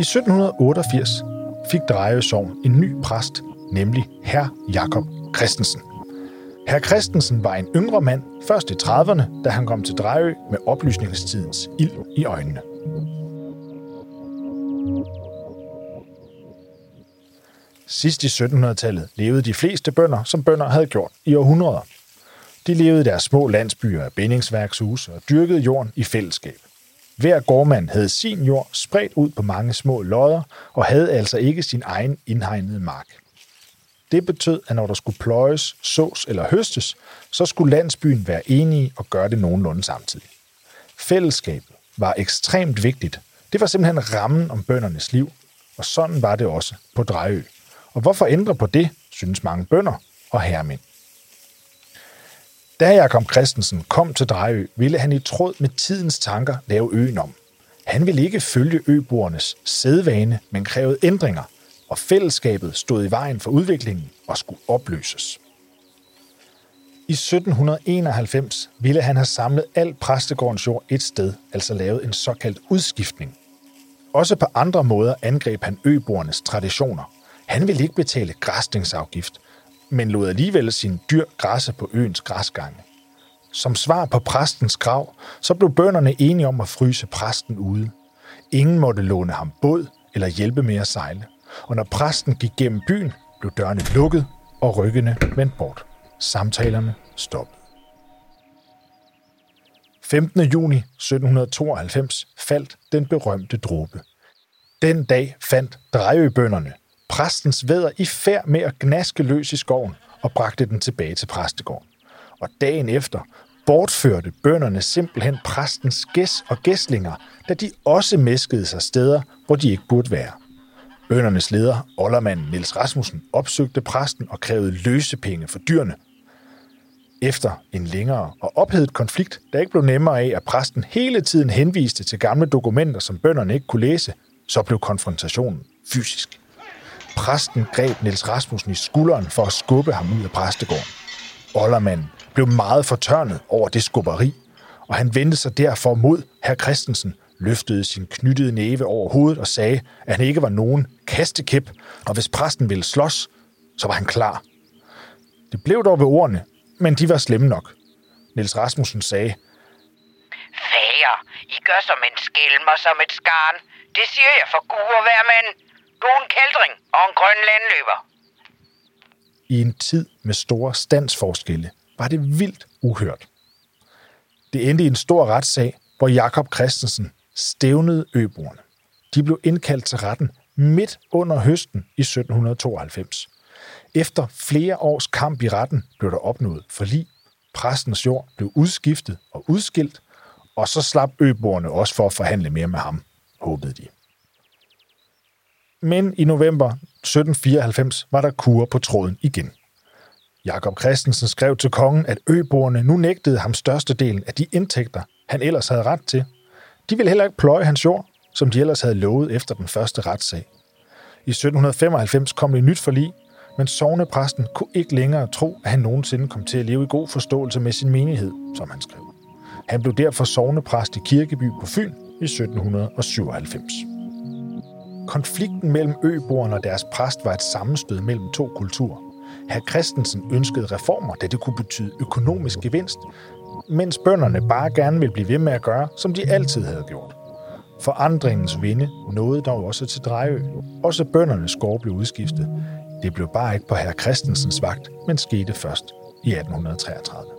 1788 fik Drejø Sogn en ny præst, nemlig herr Jakob Christensen. Herr Christensen var en yngre mand, først i 30'erne, da han kom til Drejø med oplysningstidens ild i øjnene. Sidst i 1700-tallet levede de fleste bønder, som bønder havde gjort i århundreder. De levede i deres små landsbyer af bindingsværkshuse og dyrkede jorden i fællesskab. Hver gårdmand havde sin jord spredt ud på mange små lodder og havde altså ikke sin egen indhegnede mark. Det betød, at når der skulle pløjes, sås eller høstes, så skulle landsbyen være enige og gøre det nogenlunde samtidig. Fællesskabet var ekstremt vigtigt. Det var simpelthen rammen om bøndernes liv, og sådan var det også på Drejø. Og hvorfor ændre på det, synes mange bønder og herremænd. Da Jakob Christensen kom til Drejø, ville han i tråd med tidens tanker lave øen om. Han ville ikke følge øboernes sædvane, men krævede ændringer, og fællesskabet stod i vejen for udviklingen og skulle opløses. I 1791 ville han have samlet al præstegårdens jord et sted, altså lavet en såkaldt udskiftning. Også på andre måder angreb han øboernes traditioner. Han ville ikke betale græsningsafgift, men lod alligevel sin dyr græsse på øens græsgange. Som svar på præstens krav, så blev bønderne enige om at fryse præsten ude. Ingen måtte låne ham båd eller hjælpe med at sejle. Og når præsten gik gennem byen, blev dørene lukket og ryggene vendt bort. Samtalerne stoppede. 15. juni 1792 faldt den berømte dråbe. Den dag fandt drejøbønderne præstens væder i færd med at gnaske løs i skoven og bragte den tilbage til præstegården. Og dagen efter bortførte bønderne simpelthen præstens gæs og gæslinger, da de også mæskede sig steder, hvor de ikke burde være. Bøndernes leder, oldermanden Niels Rasmussen, opsøgte præsten og krævede løsepenge for dyrene. Efter en længere og ophedet konflikt, der ikke blev nemmere af, at præsten hele tiden henviste til gamle dokumenter, som bønderne ikke kunne læse, så blev konfrontationen fysisk. Præsten greb Niels Rasmussen i skulderen for at skubbe ham ud af præstegården. Ollermanden blev meget fortørnet over det skubberi, og han vendte sig derfor mod herr Christensen, løftede sin knyttede næve over hovedet og sagde, at han ikke var nogen kastekæp, og hvis præsten ville slås, så var han klar. Det blev dog ved ordene, men de var slemme nok. Niels Rasmussen sagde, Fager, I gør som en skælm og som et skarn. Det siger jeg for gud og hver mand. Du er en kældring og en grøn landløber. I en tid med store standsforskelle var det vildt uhørt. Det endte i en stor retssag, hvor Jakob Christensen stævnede øboerne. De blev indkaldt til retten midt under høsten i 1792. Efter flere års kamp i retten blev der opnået forlig. Præstens jord blev udskiftet og udskilt, og så slap øboerne også for at forhandle mere med ham, håbede de. Men i november 1794 var der kur på tråden igen. Jakob Christensen skrev til kongen, at øboerne nu nægtede ham størstedelen af de indtægter, han ellers havde ret til. De ville heller ikke pløje hans jord, som de ellers havde lovet efter den første retssag. I 1795 kom det nyt forlig, men sovnepræsten kunne ikke længere tro, at han nogensinde kom til at leve i god forståelse med sin menighed, som han skrev. Han blev derfor sovnepræst i Kirkeby på Fyn i 1797. Konflikten mellem øboerne og deres præst var et sammenstød mellem to kulturer. Herr Christensen ønskede reformer, da det kunne betyde økonomisk gevinst, mens bønderne bare gerne ville blive ved med at gøre, som de altid havde gjort. Forandringens vinde nåede dog også til Drejø. Også bøndernes gård blev udskiftet. Det blev bare ikke på herr Christensens vagt, men skete først i 1833.